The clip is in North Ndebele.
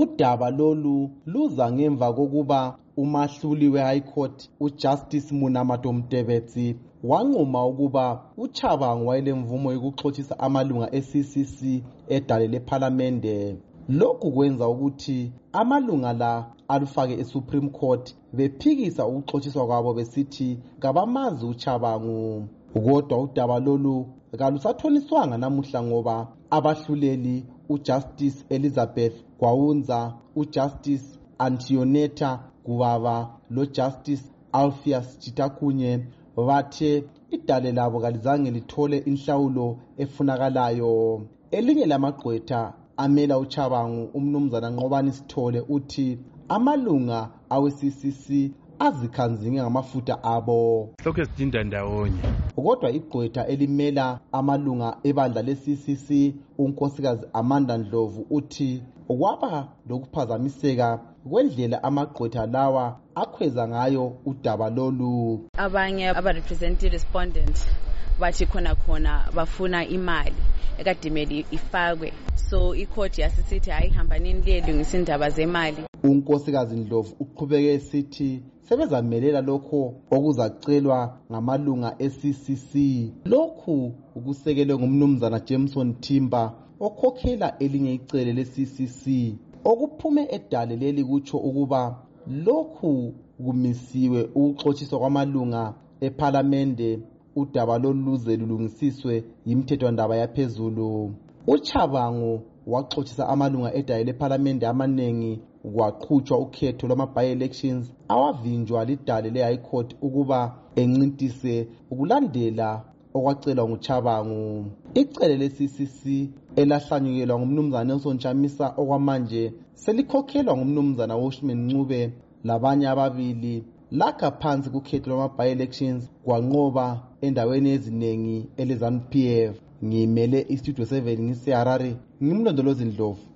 Udaba lolu luza ngemva kokuba umahluli we-high court ujustice munamato mtebetsi wanquma ukuba uchabango wayelemvumo yokuxotshisa amalunga eccc edale lephalamende lokhu kwenza ukuthi amalunga la alufake esupreme court bephikisa ukuxotshiswa kwabo besithi kabamazi uchabangu kodwa udaba lolu kalusathoniswanga namuhla ngoba abahluleli ujustice elizabeth gwawunza ujustice antioneta gubaba lojustice alphias chitakunye bathe idale labo kalizange lithole inhlawulo efunakalayo elinye lamagqwetha amela uchabangu umnumzana nqobani sithole uthi amalunga awe-ccc azikhanzinge ngamafutha abo lokhu sidinda ndawonye kodwa igqwetha elimela amalunga ebandla le-ccc unkosikazi amanda ndlovu uthi kwaba lokuphazamiseka kwendlela amagqwetha lawa akhweza ngayo udaba lolu abanye abarepresenti respondent bathi khona khona bafuna imali ekadimeli ifakwe so ikhodi yasisithi hhayi hambanini liyelungisa indaba zemali unkosikazi ndlovu uqhubeke esithi sebezamelela lokho okuzacelwa ngamalunga eCCC lokhu kusekelwe ngumnumzana Jameson Timba okhokhela elinye icele leCCC okuphume edale leli kutsho ukuba lokhu kumisiwe ukuxotshiswa kwamalunga ephalamende udaba lolu luze lulungisiswe yimthethwandaba yaphezulu uchabangu waxotshisa amalunga edayo lephalamende amanengi kwaqhutshwa ukhetho lwama-by-elections awavinjwa lidale le-high court ukuba encintise ukulandela okwacelwa nguchabangu icele le-ccc elahlanyukelwa ngumnumzana nelson chamisa okwamanje selikhokhelwa ngumnumzana woshman ncube labanye ababili lakha phansi kukhetho lwama-by-elections kwanqoba endaweni eziningi elezanu-p f ngimele istudio 7 ngiseharare ngimlondolozi ndlovu